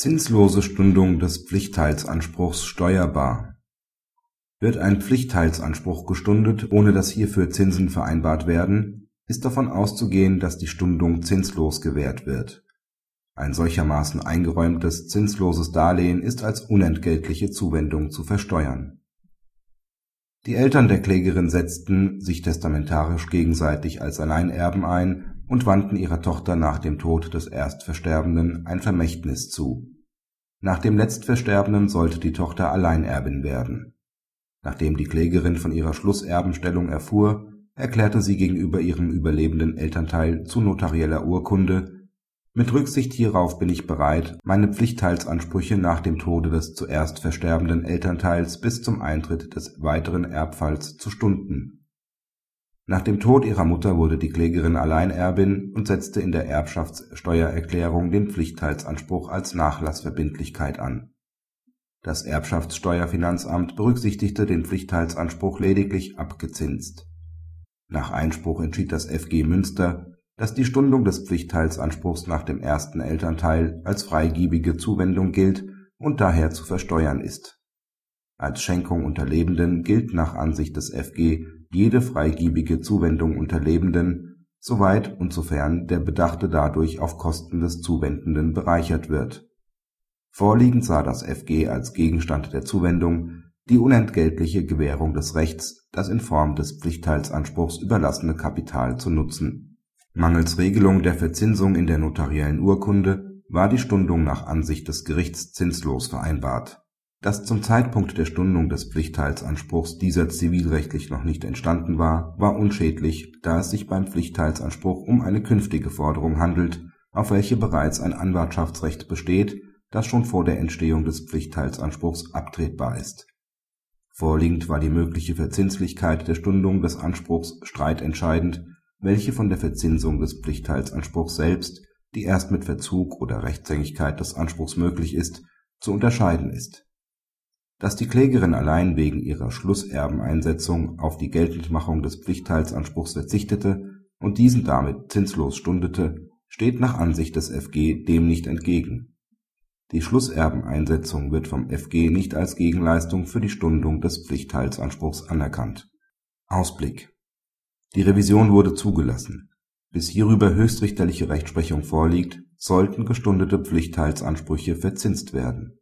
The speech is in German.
Zinslose Stundung des Pflichtteilsanspruchs steuerbar Wird ein Pflichtteilsanspruch gestundet, ohne dass hierfür Zinsen vereinbart werden, ist davon auszugehen, dass die Stundung zinslos gewährt wird. Ein solchermaßen eingeräumtes zinsloses Darlehen ist als unentgeltliche Zuwendung zu versteuern. Die Eltern der Klägerin setzten sich testamentarisch gegenseitig als Alleinerben ein und wandten ihrer Tochter nach dem Tod des Erstversterbenden ein Vermächtnis zu. Nach dem Letztversterbenden sollte die Tochter Alleinerbin werden. Nachdem die Klägerin von ihrer Schlusserbenstellung erfuhr, erklärte sie gegenüber ihrem überlebenden Elternteil zu notarieller Urkunde mit Rücksicht hierauf bin ich bereit, meine Pflichtteilsansprüche nach dem Tode des zuerst versterbenden Elternteils bis zum Eintritt des weiteren Erbfalls zu stunden nach dem Tod ihrer Mutter wurde die Klägerin Alleinerbin und setzte in der Erbschaftssteuererklärung den Pflichtteilsanspruch als Nachlassverbindlichkeit an. Das Erbschaftssteuerfinanzamt berücksichtigte den Pflichtteilsanspruch lediglich abgezinst. Nach Einspruch entschied das FG Münster, dass die Stundung des Pflichtteilsanspruchs nach dem ersten Elternteil als freigiebige Zuwendung gilt und daher zu versteuern ist. Als Schenkung unter Lebenden gilt nach Ansicht des FG jede freigebige Zuwendung unter Lebenden, soweit und sofern der Bedachte dadurch auf Kosten des Zuwendenden bereichert wird. Vorliegend sah das FG als Gegenstand der Zuwendung die unentgeltliche Gewährung des Rechts, das in Form des Pflichtteilsanspruchs überlassene Kapital zu nutzen. Mangels Regelung der Verzinsung in der notariellen Urkunde war die Stundung nach Ansicht des Gerichts zinslos vereinbart dass zum Zeitpunkt der Stundung des Pflichtteilsanspruchs dieser zivilrechtlich noch nicht entstanden war, war unschädlich, da es sich beim Pflichtteilsanspruch um eine künftige Forderung handelt, auf welche bereits ein Anwartschaftsrecht besteht, das schon vor der Entstehung des Pflichtteilsanspruchs abtretbar ist. Vorliegend war die mögliche Verzinslichkeit der Stundung des Anspruchs streitentscheidend, welche von der Verzinsung des Pflichtteilsanspruchs selbst, die erst mit Verzug oder Rechtshängigkeit des Anspruchs möglich ist, zu unterscheiden ist dass die Klägerin allein wegen ihrer Schlusserbeneinsetzung auf die Geltendmachung des Pflichtteilsanspruchs verzichtete und diesen damit zinslos stundete, steht nach Ansicht des FG dem nicht entgegen. Die Schlusserbeneinsetzung wird vom FG nicht als Gegenleistung für die Stundung des Pflichtteilsanspruchs anerkannt. Ausblick Die Revision wurde zugelassen. Bis hierüber höchstrichterliche Rechtsprechung vorliegt, sollten gestundete Pflichtteilsansprüche verzinst werden